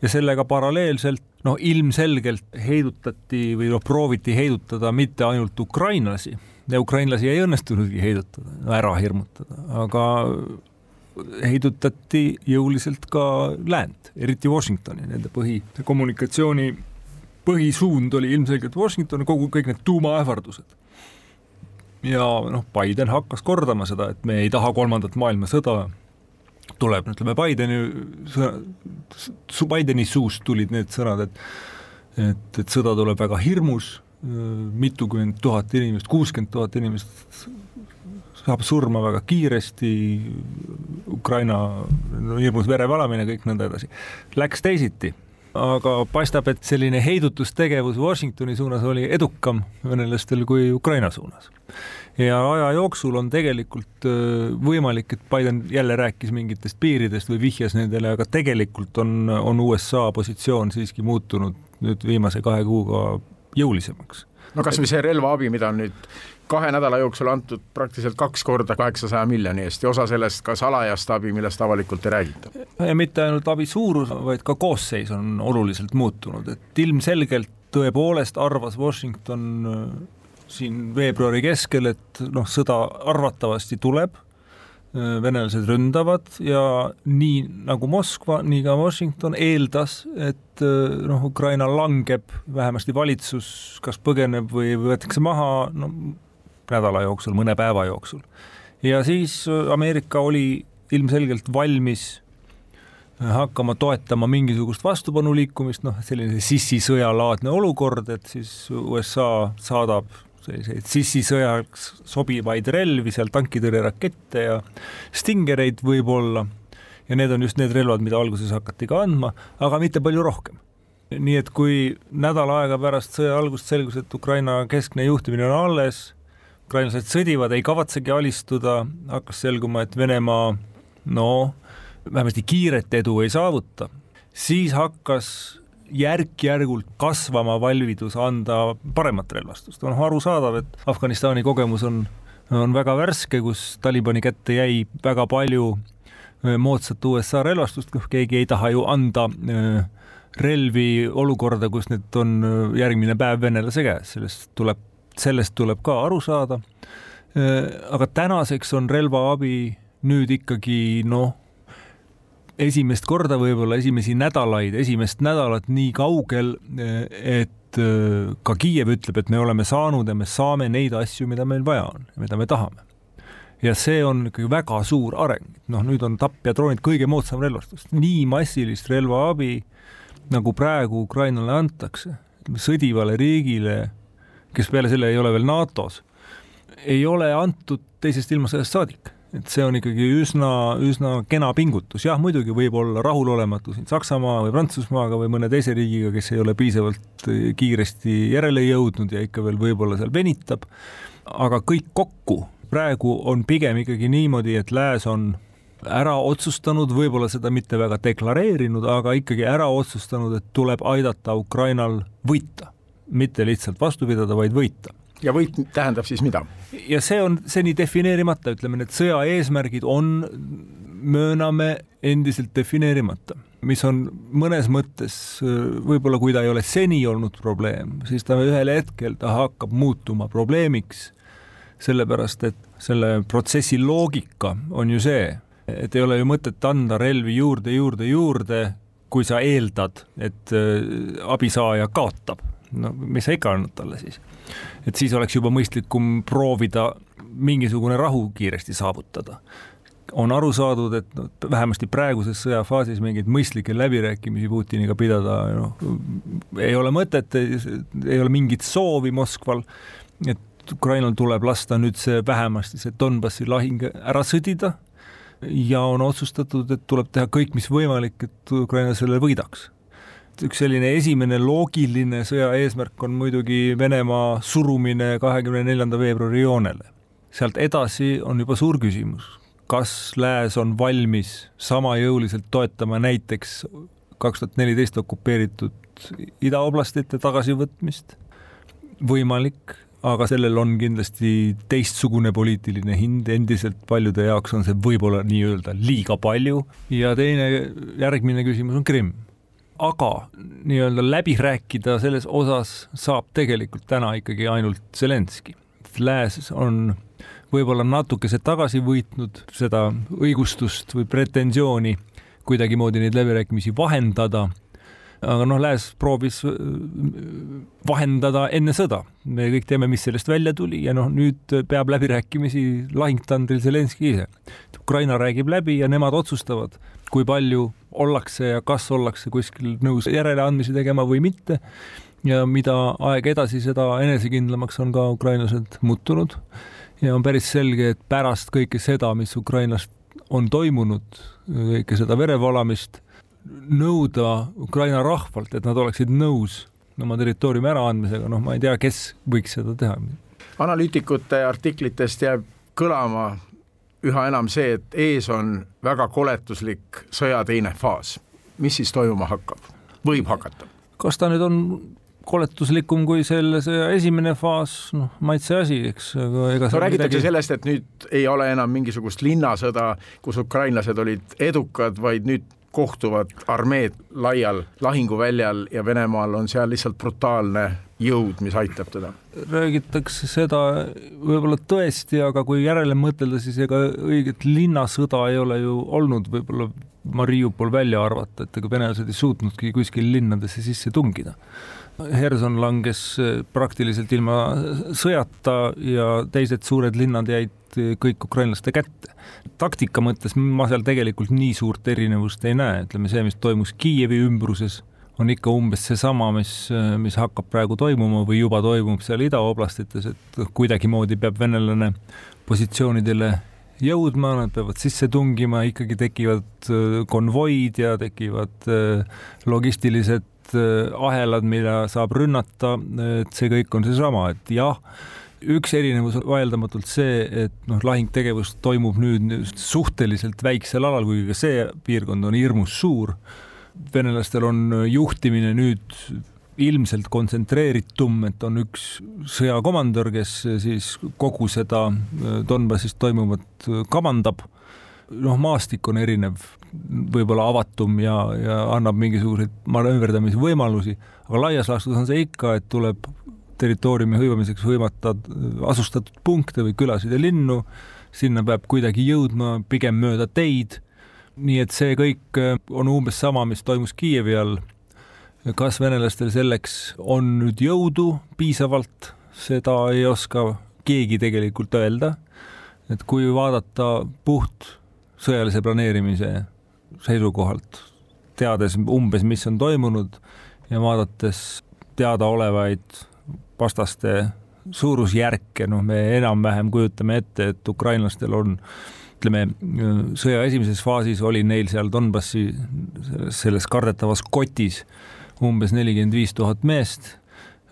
ja sellega paralleelselt noh, ilmselgelt heidutati või noh, prooviti heidutada mitte ainult ukrainlasi ja ukrainlasi ei õnnestunudki heidutada, ära hirmutada, aga heidutati jõuliselt ka läänt, eriti Washingtoni, nende põhi, kommunikatsiooni põhisuund oli ilmselgelt Washington, kogu, kõik need tuumaähvardused. ja noh, Biden hakkas kordama seda, et me ei taha kolmandat maailmasõda, tuleb, ütleme Bideni, Bideni suust tulid need sõnad, et et, et sõda tuleb väga hirmus, mitukümmend tuhat inimest, kuuskümmend tuhat inimest saab surma väga kiiresti, Ukraina no, hirmus verevalamine, kõik nõnda edasi. Läks teisiti, aga paistab, et selline heidutustegevus Washingtoni suunas oli edukam venelastel kui Ukraina suunas. ja aja jooksul on tegelikult võimalik, et Biden jälle rääkis mingitest piiridest või vihjas nendele, aga tegelikult on, on USA positsioon siiski muutunud nüüd viimase kahe kuuga jõulisemaks no kasvõi see relvaabi, mida on nüüd kahe nädala jooksul antud praktiliselt kaks korda kaheksasaja miljoni eest ja osa sellest ka salajast abi, millest avalikult ei räägita. ja mitte ainult abi suurus, vaid ka koosseis on oluliselt muutunud, et ilmselgelt tõepoolest arvas Washington äh, siin veebruari keskel, et noh, sõda arvatavasti tuleb Äh, venelased ründavad ja nii nagu Moskva, nii ka Washington eeldas, et äh, noh, Ukraina langeb, vähemasti valitsus kas põgeneb või võetakse maha, no nädala jooksul, mõne päeva jooksul. ja siis äh, Ameerika oli ilmselgelt valmis hakkama toetama mingisugust vastupanuliikumist, noh, selline sissisõjalaadne olukord, et siis USA saadab selliseid sissisõjaks sobivaid relvi, seal tankitõrjerakette ja Stingereid võib-olla. ja need on just need relvad, mida alguses hakati ka andma, aga mitte palju rohkem. nii et kui nädal aega pärast sõja algust selgus, et Ukraina keskne juhtimine on alles, ukrainlased sõdivad, ei kavatsegi alistuda, hakkas selguma, et Venemaa no vähemasti kiiret edu ei saavuta, siis hakkas järk-järgult kasvama valmidus anda paremat relvastust. on arusaadav, et Afganistani kogemus on, on väga värske, kus Talibani kätte jäi väga palju moodsat USA relvastust, noh, keegi ei taha ju anda relvi olukorda, kus need on järgmine päev venelase käes, sellest tuleb, sellest tuleb ka aru saada. aga tänaseks on relvaabi nüüd ikkagi noh esimest korda võib-olla esimesi nädalaid, esimest nädalat nii kaugel, et äh, ka Kiiev ütleb, et me oleme saanud ja me saame neid asju, mida meil vaja on, mida me tahame. ja see on ikkagi väga suur areng, noh, nüüd on tapjadroonid kõige moodsam relvastus, nii massilist relvaabi nagu praegu Ukrainale antakse, sõdivale riigile, kes peale selle ei ole veel NATO-s, ei ole antud teisest ilmasõjast saadik. Et see on ikkagi üsna, üsna kena pingutus, jah, muidugi võib olla rahulolematus siin Saksamaa või Prantsusmaaga või mõne teise riigiga, kes ei ole piisavalt eh, kiiresti järele jõudnud ja ikka veel võib-olla seal venitab, aga kõik kokku praegu on pigem ikkagi niimoodi, et lääs on ära otsustanud, võib-olla seda mitte väga deklareerinud, aga ikkagi ära otsustanud, et tuleb aidata Ukrainal võita, mitte lihtsalt vastu pidada, vaid võita ja võit tähendab siis mida? ja see on seni defineerimata, ütleme, need sõja eesmärgid on, mööname, endiselt defineerimata. mis on mõnes mõttes võib-olla, kui ta ei ole seni olnud probleem, siis ta ühel hetkel ta hakkab muutuma probleemiks, sellepärast et selle protsessi loogika on ju see, et ei ole ju mõtet anda relvi juurde, juurde, juurde, kui sa eeldad, et abisaaja kaotab. No mis sa ikka annad talle siis? et siis oleks juba mõistlikum proovida mingisugune rahu kiiresti saavutada on aru saadud, et noh, vähemasti praeguses sõjafaasis mingeid mõistlikke läbirääkimisi Putiniga pidada, noh, ei ole mõtet, ei ole mingit soovi Moskval, et Ukrainal tuleb lasta nüüd see vähemasti see Donbassi lahing ära sõdida ja on otsustatud, et tuleb teha kõik, mis võimalik, et Ukraina selle võidaks. Üks selline esimene loogiline sõja eesmärk on muidugi Venemaa surumine kahekümne neljanda veebruari joonele. sealt edasi on juba suur küsimus, kas lääs on valmis sama jõuliselt toetama näiteks kaks tuhat neliteist okupeeritud idaoblastite tagasivõtmist, võimalik, aga sellel on kindlasti teistsugune poliitiline hind, endiselt paljude jaoks on see võib-olla nii-öelda liiga palju ja teine, järgmine küsimus on Krimm. Aga nii-öelda läbi rääkida selles osas saab tegelikult täna ikkagi ainult Zelenskõi. lääs on võib-olla natukese tagasi võitnud seda õigustust või pretensiooni kuidagimoodi neid läbirääkimisi vahendada. aga noh, Lääs proovis äh, vahendada enne sõda. me kõik teame, mis sellest välja tuli ja noh, nüüd peab läbirääkimisi lahingtandril Zelenskõi ise. Ukraina räägib läbi ja nemad otsustavad, kui palju ollakse ja kas ollakse kuskil nõus järeleandmisi tegema või mitte ja mida aeg edasi, seda enesekindlamaks on ka ukrainlased muutunud ja on päris selge, et pärast kõike seda, mis Ukrainas on toimunud, kõike seda verevalamist, nõuda Ukraina rahvalt, et nad oleksid nõus oma territooriumi äraandmisega, noh, ma ei tea, kes võiks seda teha. analüütikute artiklitest jääb kõlama üha enam see, et ees on väga koletuslik sõja teine faas. mis siis toimuma hakkab, võib hakata? kas ta nüüd on koletuslikum kui selle sõja esimene faas, noh, maitse asi, eks, aga ega no räägitakse midagi... sellest, et nüüd ei ole enam mingisugust linnasõda, kus ukrainlased olid edukad, vaid nüüd kohtuvad armeed laial lahinguväljal ja Venemaal on seal lihtsalt brutaalne jõud, mis aitab teda. räägitakse seda võib-olla tõesti, aga kui järele mõtelda, siis ega õiget linnasõda ei ole ju olnud, võib-olla Mariupol välja arvata, et ega venelased ei suutnudki kuskil linnadesse sisse tungida Herson langes eh, praktiliselt ilma sõjata ja teised suured linnad jäid eh, kõik ukrainlaste kätte. taktika mõttes ma seal tegelikult nii suurt erinevust ei näe, ütleme see, mis toimus Kiievi ümbruses, on ikka umbes seesama, mis, mis hakkab praegu toimuma või juba toimub seal idaoblastites, et kuidagimoodi peab venelane positsioonidele jõudma, nad peavad sisse tungima, ikkagi tekivad konvoid ja tekivad logistilised Äh, ahelad, mida saab rünnata, et see kõik on seesama, et jah, üks erinevus on vaieldamatult see, et noh, lahingtegevus toimub nüüd suhteliselt väiksel alal, kuigi ka see piirkond on hirmus suur. Venelastel on juhtimine nüüd ilmselt kontsentreeritum, et on üks sõjakomandör, kes siis kogu seda Donbassis toimuvat kavandab. noh, maastik on erinev võib-olla avatum ja, ja annab mingisuguseid manööverdamise võimalusi, aga laias laastus on see ikka, et tuleb territooriumi hõivamiseks hõivata asustatud punkte või külasid ja linnu, sinna peab kuidagi jõudma pigem mööda teid, nii et see kõik on umbes sama, mis toimus Kiievi all. kas venelastel selleks on nüüd jõudu piisavalt, seda ei oska keegi tegelikult öelda, et kui vaadata puht sõjalise planeerimise seisukohalt, teades umbes, mis on toimunud ja vaadates teadaolevaid vastaste suurusjärke, noh, me enam-vähem kujutame ette, et ukrainlastel on ütleme, sõja esimeses faasis oli neil seal Donbassi selles kardetavas kotis umbes nelikümmend viis tuhat meest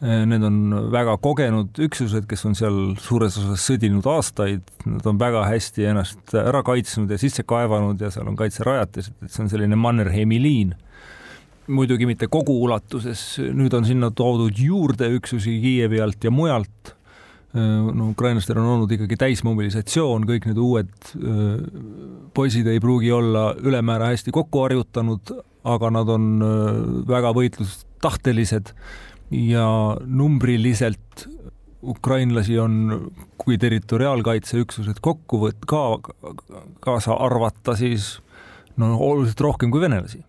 need on väga kogenud üksused, kes on seal suures osas sõdinud aastaid, nad on väga hästi ennast ära kaitsnud ja sisse kaevanud ja seal on kaitserajatised, et see on selline Mannerheimi liin. muidugi mitte kogu ulatuses, nüüd on sinna toodud juurde üksusi Kiievi alt ja mujalt. Äh, no ukrainlastel on olnud ikkagi täismobilisatsioon, kõik need uued äh, poisid ei pruugi olla ülemäära hästi kokku harjutanud, aga nad on väga võitlustahtelised ja numbriliselt ukrainlasi on, kui territoriaalkaitseüksused kokku võt-, ka kaasa arvata, siis no oluliselt rohkem kui venelasi.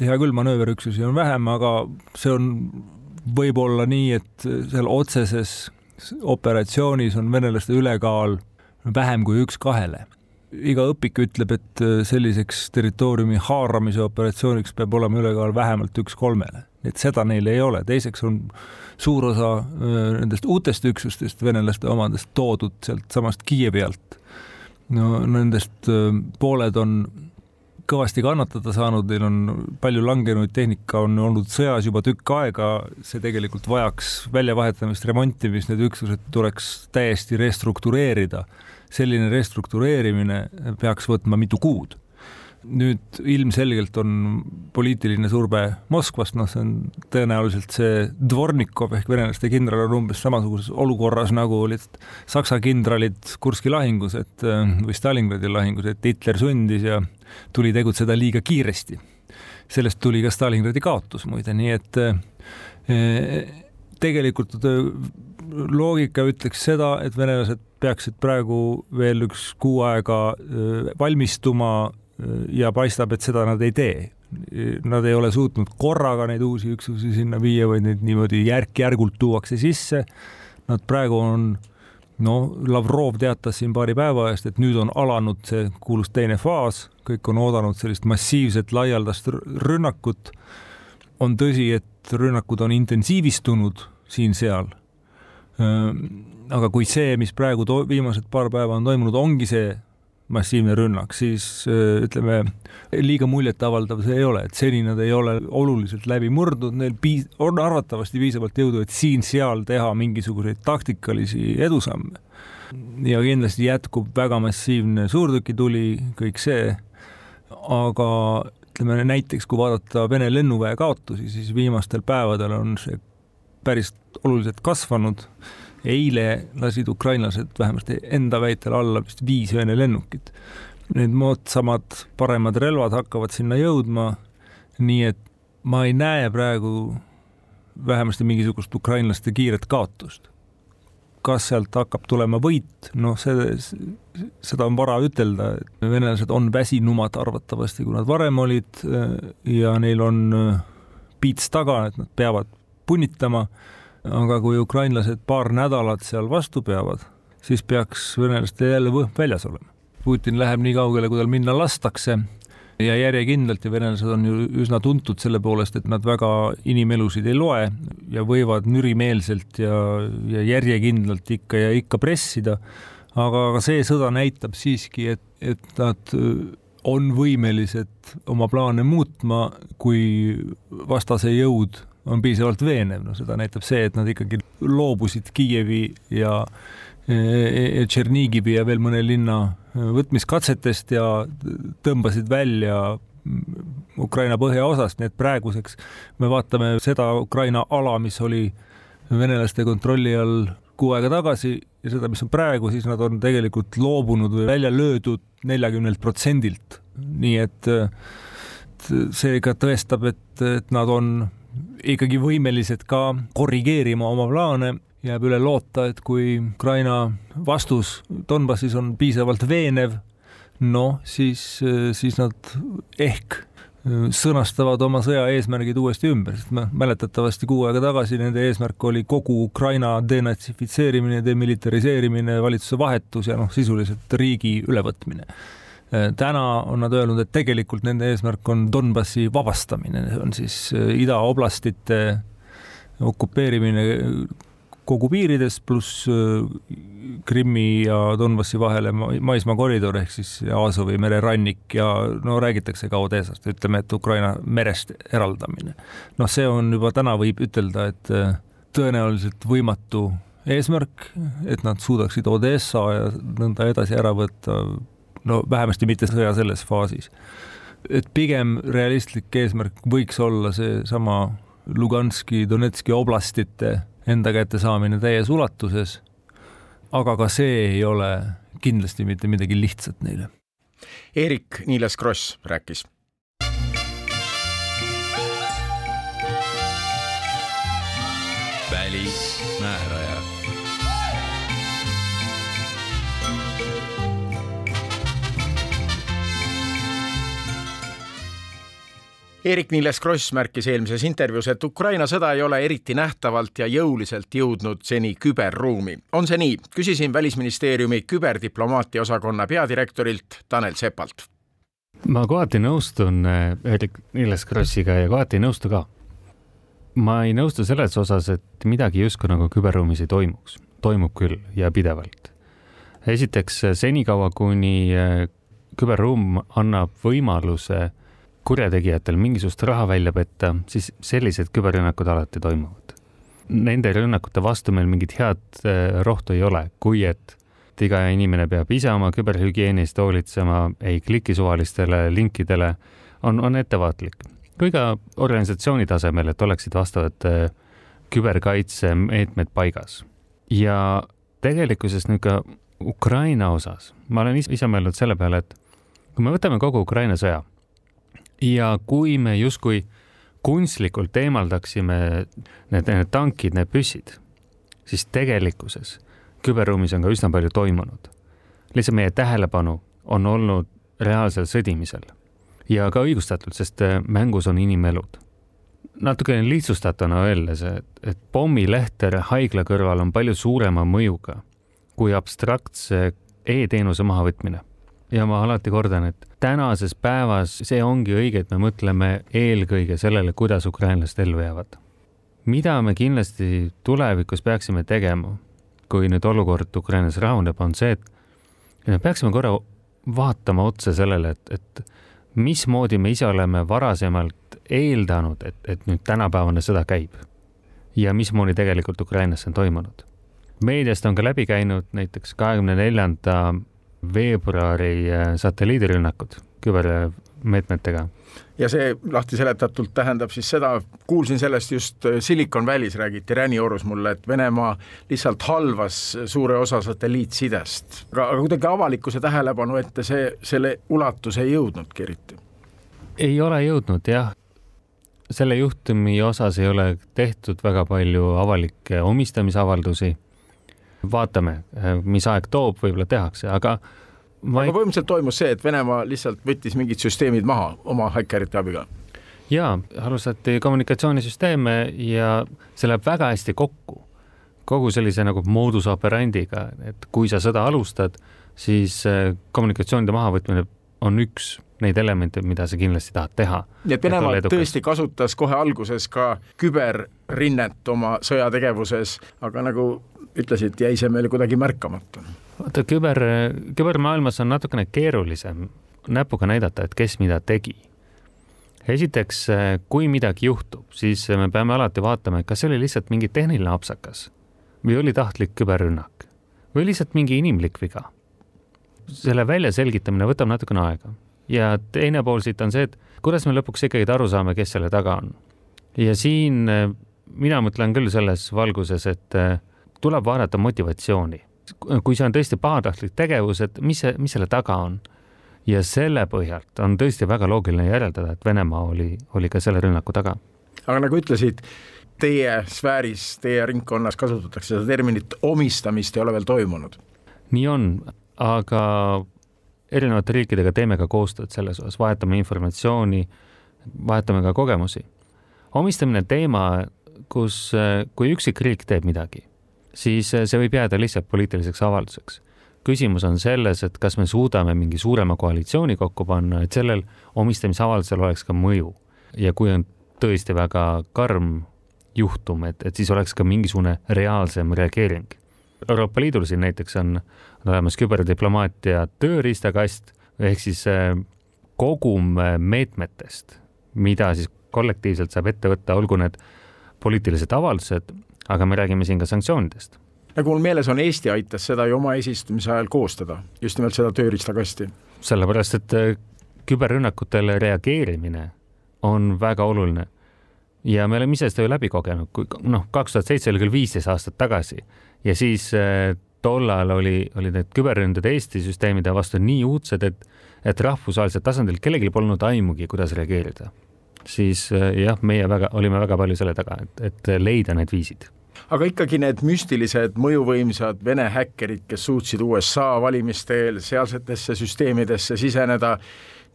hea küll, manööverüksusi on vähem, aga see on võib-olla nii, et seal otseses operatsioonis on venelaste ülekaal vähem kui üks kahele. iga õpik ütleb, et selliseks territooriumi haaramise operatsiooniks peab olema ülekaal vähemalt üks kolmele, et seda neil ei ole. teiseks on suur osa nendest uutest üksustest, venelaste omadest, toodud sealtsamast Kiievi alt. no nendest pooled on kõvasti kannatada saanud, neil on palju langenuid, tehnika on olnud sõjas juba tükk aega, see tegelikult vajaks väljavahetamist, remontimist, need üksused tuleks täiesti restruktureerida. selline restruktureerimine peaks võtma mitu kuud nüüd ilmselgelt on poliitiline surve Moskvast, noh, see on tõenäoliselt see Dvornikov ehk venelaste kindral on umbes samasuguses olukorras, nagu olid Saksa kindralid Kurski lahingus, et või Stalingradi lahingus, et Hitler sundis ja tuli tegutseda liiga kiiresti. sellest tuli ka Stalingradi kaotus muide, nii et eh, tegelikult eh, loogika ütleks seda, et venelased peaksid praegu veel üks kuu aega eh, valmistuma ja paistab, et seda nad ei tee. Nad ei ole suutnud korraga neid uusi üksusi sinna viia, vaid neid niimoodi järk-järgult tuuakse sisse. Nad praegu on, no Lavrov teatas siin paari päeva eest, et nüüd on alanud see kuulus teine faas, kõik on oodanud sellist massiivset laialdast rünnakut. on tõsi, et rünnakud on intensiivistunud siin-seal. aga kui see, mis praegu viimased paar päeva on toimunud, ongi see massiivne rünnak, siis äh, ütleme, liiga muljetavaldav see ei ole, et seni nad ei ole oluliselt läbi murdnud, neil piis-, on arvatavasti piisavalt jõudu, et siin-seal teha mingisuguseid taktikalisi edusamme. ja kindlasti jätkub väga massiivne suurtükituli, kõik see, aga ütleme näiteks, kui vaadata Vene lennuväe kaotusi, siis viimastel päevadel on see päris oluliselt kasvanud eile lasid ukrainlased vähemasti enda väitel alla vist viis Vene lennukit. Need moodsamad, paremad relvad hakkavad sinna jõudma, nii et ma ei näe praegu vähemasti mingisugust ukrainlaste kiiret kaotust. kas sealt hakkab tulema võit, noh, see, seda on vara ütelda, et venelased on väsinumad arvatavasti, kui nad varem olid ja neil on piits taga, et nad peavad punnitama aga kui ukrainlased paar nädalat seal vastu peavad, siis peaks venelastel jälle võhm väljas olema. Putin läheb nii kaugele, kui tal minna lastakse ja järjekindlalt ja venelased on ju üsna tuntud selle poolest, et nad väga inimelusid ei loe ja võivad nürimeelselt ja, ja järjekindlalt ikka ja ikka pressida. aga, aga see sõda näitab siiski, et, et nad on võimelised oma plaane muutma, kui vastase jõud on piisavalt veenev, no seda näitab see, et nad ikkagi loobusid Kiievi ja Tšernigivi ja veel mõne linna võtmiskatsetest ja tõmbasid välja Ukraina põhjaosast, nii et praeguseks me vaatame seda Ukraina ala, mis oli venelaste kontrolli all kuu aega tagasi ja seda, mis on praegu, siis nad on tegelikult loobunud või välja löödud neljakümnelt protsendilt. nii et see ka tõestab, et, et nad on ikkagi võimelised ka korrigeerima oma plaane, jääb üle loota, et kui Ukraina vastus Donbassis on piisavalt veenev, noh, siis, siis nad ehk sõnastavad oma sõja eesmärgid uuesti ümber, sest noh, mäletatavasti kuu aega tagasi nende eesmärk oli kogu Ukraina denatsifitseerimine, demilitariseerimine, valitsuse vahetus ja noh, sisuliselt riigi ülevõtmine. Äh, täna on nad öelnud, et tegelikult nende eesmärk on Donbassi vabastamine, on siis äh, idaoblastite okupeerimine kogu piirides pluss äh, Krimmi ja Donbassi vahele maismaakoridor ehk siis Aasovi mererannik ja no räägitakse ka Odessast, ütleme, et Ukraina merest eraldamine. noh, see on juba täna võib ütelda, et tõenäoliselt võimatu eesmärk, et nad suudaksid Odessa ja nõnda edasi ära võtta no vähemasti mitte sõja selles faasis. et pigem realistlik eesmärk võiks olla seesama Luganski, Donetski oblastite enda kätte saamine täies ulatuses. aga ka see ei ole kindlasti mitte midagi lihtsat neile. Eerik Niiles Kross rääkis Eerik-Niiles Kross märkis eelmises intervjuus, et Ukraina sõda ei ole eriti nähtavalt ja jõuliselt jõudnud seni küberruumi. on see nii? küsisin Välisministeeriumi küberdiplomaatia osakonna peadirektorilt Tanel Sepalt. ma kohati nõustun Eerik-Niiles Krossiga ja kohati ei nõustu ka. ma ei nõustu selles osas, et midagi justkui nagu küberruumis ei toimuks. toimub küll ja pidevalt. esiteks senikaua, kuni küberruum annab võimaluse kurjategijatel mingisugust raha välja petta, siis sellised küberrünnakud alati toimuvad. Nende rünnakute vastu meil mingit head äh, rohtu ei ole, kui et iga inimene peab ise oma küberhügieeni eest hoolitsema, ei kliki suvalistele linkidele, on, on ettevaatlik. kui ka organisatsiooni tasemel, et oleksid vastavad äh, küberkaitsemeetmed paigas. ja tegelikkuses nüüd ka Ukraina osas, ma olen ise mõelnud selle peale, et kui me võtame kogu Ukraina sõja ja kui me justkui kunstlikult eemaldaksime need, need tankid, need püssid, siis tegelikkuses küberruumis on ka üsna palju toimunud. lihtsalt meie tähelepanu on olnud reaalsel sõdimisel ja ka õigustatult, sest äh, mängus on inimelud. natukene lihtsustatuna öeldes, et, et pommilehter haigla kõrval on palju suurema mõjuga kui abstraktse e-teenuse mahavõtmine ja ma alati kordan, et tänases päevas see ongi õige, et me mõtleme eelkõige sellele, kuidas ukrainlased ellu jäävad. mida me kindlasti tulevikus peaksime tegema, kui nüüd olukord Ukrainas rahuneb, on see, et me peaksime korra vaatama otsa sellele, et, et mismoodi me ise oleme varasemalt eeldanud, et, et nüüd tänapäevane sõda käib ja mismoodi tegelikult Ukrainas on toimunud. meediast on ka läbi käinud näiteks kahekümne neljanda veebruari äh, satelliidirünnakud kübermeetmetega. ja see lahti seletatult tähendab siis seda, kuulsin sellest just äh, Silicon Valley's räägiti Räniorus mulle, et Venemaa lihtsalt halvas suure osa satelliitsidest, aga, aga kuidagi avalikkuse tähelepanu ette see, selle ulatus ei jõudnudki eriti. ei ole jõudnud jah selle juhtumi osas ei ole tehtud väga palju avalikke omistamisavaldusi vaatame, mis aeg toob, võib-olla tehakse, aga ma ei... aga põhimõtteliselt toimus see, et Venemaa lihtsalt võttis mingid süsteemid maha oma häkkerite abiga? jaa, alustati kommunikatsioonisüsteeme ja see läheb väga hästi kokku kogu sellise nagu moodus operandiga, et kui sa sõda alustad, siis äh, kommunikatsioonide mahavõtmine on üks neid elemente, mida sa kindlasti tahad teha. nii et Venemaa tõesti kasutas kohe alguses ka küberrinnet oma sõjategevuses, aga nagu ütlesid, jäi see meile kuidagi märkamata. vaata, küber, kübermaailmas on natukene keerulisem näpuga näidata, et kes mida tegi. esiteks, kui midagi juhtub, siis me peame alati vaatama, et kas see oli lihtsalt mingi tehniline apsakas või oli tahtlik küberrünnak või lihtsalt mingi inimlik viga. selle väljaselgitamine võtab natukene aega ja teine pool siit on see, et kuidas me lõpuks ikkagi aru saame, kes selle taga on. ja siin mina mõtlen küll selles valguses, et tuleb vaadata motivatsiooni. kui see on tõesti pahatahtlik tegevus, et mis see, mis selle taga on? ja selle põhjalt on tõesti väga loogiline järeldada, et Venemaa oli, oli ka selle rünnaku taga. aga nagu ütlesid, teie sfääris, teie ringkonnas kasutatakse seda terminit omistamist ei ole veel toimunud? nii on, aga erinevate riikidega teeme ka koostööd selles osas, vahetame informatsiooni, vahetame ka kogemusi. omistamine teema, kus, kui üksik riik teeb midagi siis eh, see võib jääda lihtsalt poliitiliseks avalduseks. küsimus on selles, et kas me suudame mingi suurema koalitsiooni kokku panna, et sellel omistamisavaldusel oleks ka mõju ja kui on tõesti väga karm juhtum, et, et siis oleks ka mingisugune reaalsem reageering. Euroopa Liidul siin näiteks on, on olemas küberdiplomaatia tööriistakast ehk siis eh, kogum meetmetest, mida siis kollektiivselt saab ette võtta, olgu need poliitilised avaldused aga me räägime siin ka sanktsioonidest. nagu mul meeles on, Eesti aitas seda ju oma eesistumise ajal koostada, just nimelt seda tööriistakasti. sellepärast, et äh, küberrünnakutele reageerimine on väga oluline ja me oleme ise seda ju läbi kogenud, kui noh, kaks tuhat seitse oli küll viisteist aastat tagasi ja siis äh, tollal oli, olid need küberründed Eesti süsteemide vastu nii uudsed, et, et rahvusvahelisel tasandil kellelgi polnud aimugi, kuidas reageerida. Siis äh, jah, meie väga, olime väga palju selle taga, et, et leida need viisid. Aga ikkagi need müstilised mõjuvõimsad Vene häkkerid, kes suutsid USA valimiste eel sealsetesse süsteemidesse siseneda,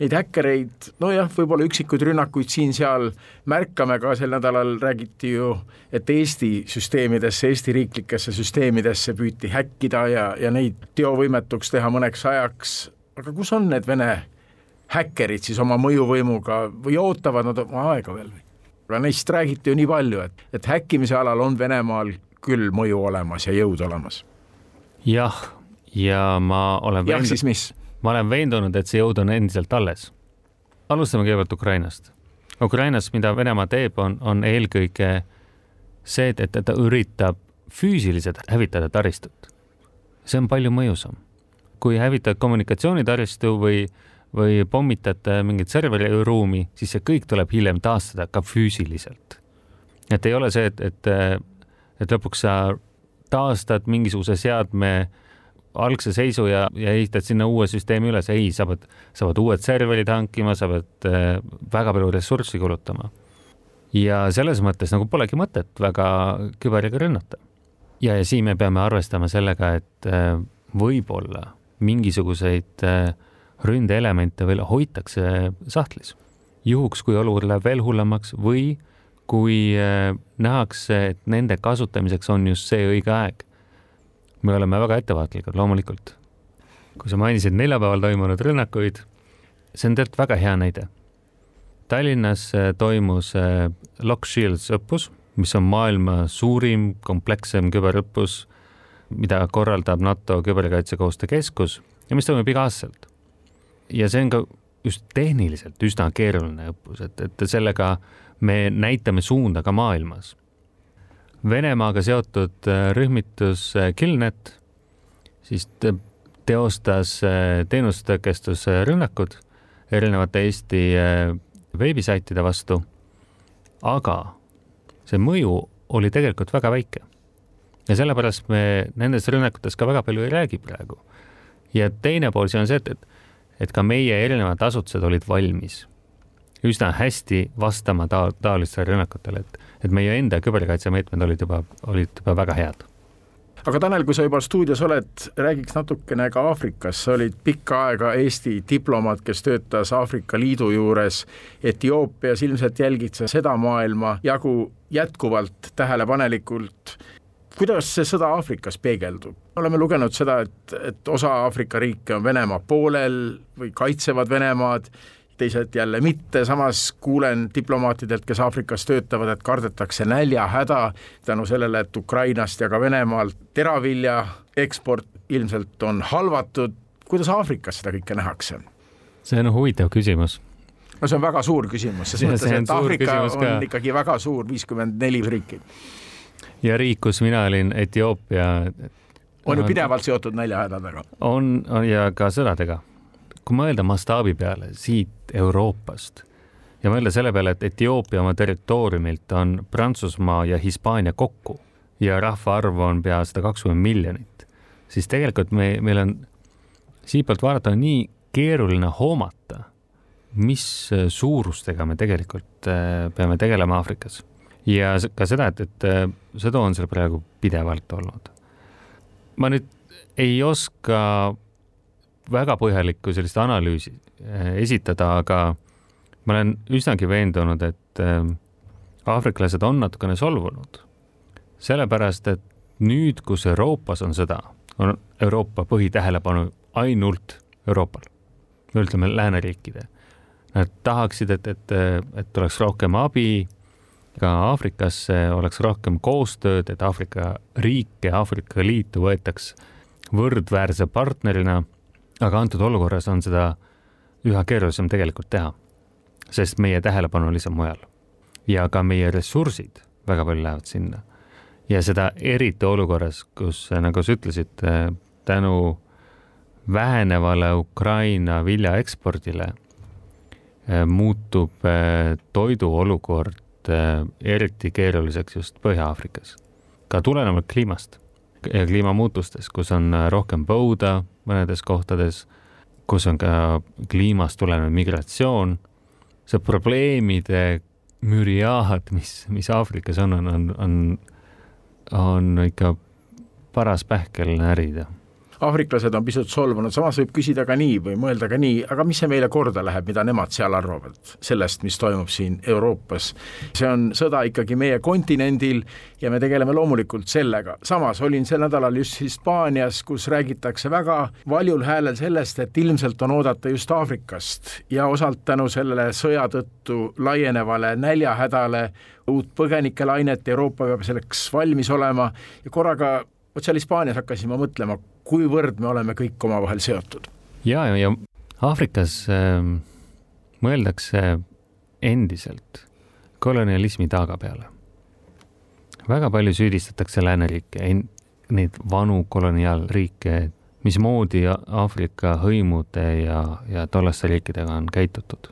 neid häkkereid, nojah, võib-olla üksikuid rünnakuid siin-seal märkame, ka sel nädalal räägiti ju, et Eesti süsteemidesse, Eesti riiklikesse süsteemidesse püüti häkkida ja, ja neid teovõimetuks teha mõneks ajaks, aga kus on need Vene häkkerid siis oma mõjuvõimuga või ootavad nad oma aega veel? aga neist räägiti ju nii palju, et, et häkkimise alal on Venemaal küll mõju olemas ja jõud olemas. jah, ja ma olen jah, siis mis? ma olen veendunud, et see jõud on endiselt alles. alustame kõigepealt Ukrainast. Ukrainas, mida Venemaa teeb, on, on eelkõige see, et, et ta üritab füüsiliselt hävitada taristut. see on palju mõjusam. kui hävitad kommunikatsioonitaristu või, või pommitate mingit serveriruumi, siis see kõik tuleb hiljem taastada ka füüsiliselt. et ei ole see, et, et, et lõpuks sa taastad mingisuguse seadme algse seisu ja, ja ehitad sinna uue süsteemi üles, ei, sa pead, sa pead uued serverid hankima, sa pead äh, väga palju ressurssi kulutama. ja selles mõttes nagu polegi mõtet väga küberiga rünnata. ja, ja siin me peame arvestama sellega, et äh, võib-olla mingisuguseid äh, ründeelemente veel hoitakse sahtlis. juhuks, kui olukord läheb veel hullemaks või kui äh, nähakse, et nende kasutamiseks on just see õige aeg me oleme väga ettevaatlikud, loomulikult. kui sa mainisid neljapäeval toimunud rünnakuid, see on tegelikult väga hea näide. Tallinnas äh, toimus äh, Lock Shields õppus, mis on maailma suurim komplekssem küberõppus, mida korraldab NATO Küberkaitsekoostöö Keskus ja mis toimub iga-aastaselt. Ja see on ka just tehniliselt üsna keeruline õppus, et, et sellega me näitame suunda ka maailmas Venemaaga seotud äh, rühmitus äh, Killnet siis teostas äh, teenustõkestusrünnakud erinevate Eesti veebisaitide vastu. aga see mõju oli tegelikult väga väike. ja sellepärast me nendest rünnakutest ka väga palju ei räägi praegu. ja teine pool see on see, et, et, et ka meie erinevad asutused olid valmis üsna hästi vastama ta taolistele rünnakutele, et, et meie enda küberkaitsemeetmed olid juba, olid juba väga head. Aga Tanel, kui sa juba stuudios oled, räägiks natukene ka Aafrikas, sa olid pikka aega Eesti diplomaat, kes töötas Aafrika Liidu juures. Etioopias, ilmselt jälgid sa seda maailma jagu jätkuvalt tähelepanelikult. Kuidas see sõda Aafrikas peegeldub? oleme lugenud seda, et, et osa Aafrika riike on Venemaa poolel või kaitsevad Venemaad teised jälle mitte, samas kuulen diplomaatidelt, kes Aafrikas töötavad, et kardetakse näljahäda tänu sellele, et Ukrainast ja ka Venemaalt teravilja eksport ilmselt on halvatud. kuidas Aafrikas seda kõike nähakse? see on huvitav küsimus no see on väga suur küsimus, ses mõttes, et Aafrika on ikkagi väga suur, viiskümmend neli riiki. Ja riik, kus mina olin, Etioopia. on ju pidevalt seotud näljahädadega. on, on ja ka sõdadega kui mõelda mastaabi peale siit Euroopast ja mõelda selle peale, et Etioopia oma territooriumilt on Prantsusmaa ja Hispaania kokku ja rahvaarv on pea sada kakskümmend miljonit, siis tegelikult me, meil on siitpoolt vaadata on nii keeruline hoomata, mis suurustega me tegelikult äh, peame tegelema Aafrikas. Ja ka seda, et, et äh, sõdu on seal praegu pidevalt olnud. ma nüüd ei oska väga põhjalikku sellist analüüsi eh, esitada, aga ma olen üsnagi veendunud, et eh, aafriklased on natukene solvunud. sellepärast, et nüüd, kus Euroopas on sõda, on Euroopa põhitähelepanu ainult Euroopal, ütleme, lääneriikide. Nad tahaksid, et, et, et oleks rohkem abi, ka Aafrikasse oleks rohkem koostööd, et Aafrika riike, Aafrika Liitu võetaks võrdväärse partnerina aga antud olukorras on seda üha keerulisem tegelikult teha, sest meie tähelepanu on lihtsalt mujal ja ka meie ressursid väga palju lähevad sinna. ja seda eriti olukorras, kus, nagu sa ütlesid, tänu vähenevale Ukraina viljaekspordile eh, muutub eh, toiduolukord eh, eriti keeruliseks just Põhja-Aafrikas, ka tulenevalt kliimast ja kliimamuutustest, kus on rohkem põuda, mõnedes kohtades, kus on ka kliimast tulenev migratsioon. see probleemide müriaad, mis, mis Aafrikas on, on, on, on on ikka paras pähkel närida aafriklased on pisut solvunud, samas võib küsida ka nii või mõelda ka nii, aga mis see meile korda läheb, mida nemad seal arvavad sellest, mis toimub siin Euroopas. see on sõda ikkagi meie kontinendil ja me tegeleme loomulikult sellega. samas olin sel nädalal just Hispaanias, kus räägitakse väga valjul häälel sellest, et ilmselt on oodata just Aafrikast ja osalt tänu sellele sõja tõttu laienevale näljahädale uut põgenikelainet, Euroopa peab selleks valmis olema ja korraga vot seal Hispaanias hakkasin ma mõtlema, kuivõrd me oleme kõik omavahel seotud. ja, ja, ja Aafrikas äh, mõeldakse endiselt kolonialismi taaga peale. väga palju süüdistatakse lääneriike, neid vanu koloniaalriike, mismoodi Aafrika hõimude ja, ja tollaste riikidega on käitutud.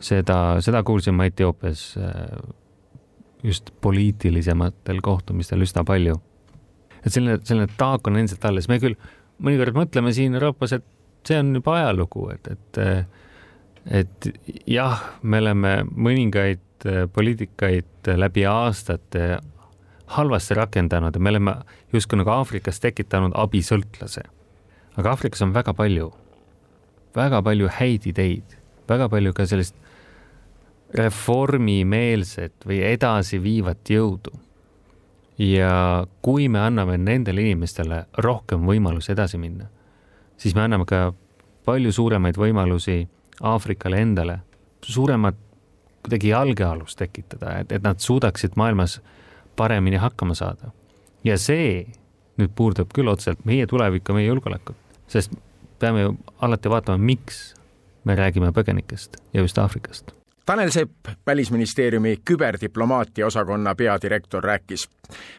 seda, seda kuulsin ma Etioopias äh, just poliitilisematel kohtumistel üsna palju et selline, selline taak on endiselt alles, me küll mõnikord mõtleme siin Euroopas, et see on juba ajalugu, et, et et jah, me oleme mõningaid poliitikaid läbi aastate halvasti rakendanud ja me oleme justkui nagu Aafrikas tekitanud abisõltlase. aga Aafrikas on väga palju, väga palju häid ideid, väga palju ka sellist reformimeelset või edasiviivat jõudu ja kui me anname nendele inimestele rohkem võimalusi edasi minna, siis me anname ka palju suuremaid võimalusi Aafrikale endale, suuremat kuidagi jalgealust tekitada, et, et nad suudaksid maailmas paremini hakkama saada. ja see nüüd puudutab küll otseselt meie tulevikku, meie julgeolekut, sest peame ju alati vaatama, miks me räägime põgenikest ja just Aafrikast Tanel Sepp, Välisministeeriumi küberdiplomaatia osakonna peadirektor, rääkis.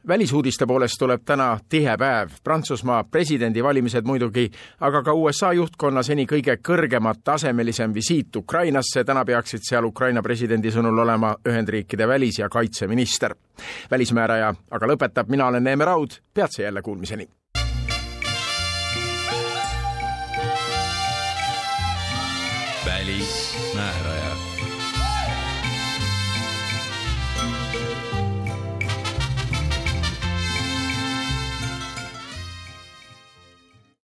välisuudiste poolest tuleb täna tihe päev, Prantsusmaa presidendivalimised muidugi, aga ka USA juhtkonna seni kõige kõrgemat tasemelisem visiit Ukrainasse, täna peaksid seal Ukraina presidendi sõnul olema Ühendriikide välis- ja kaitseminister. välismääraja aga lõpetab, mina olen Neeme Raud, peatse jälle kuulmiseni. välismääraja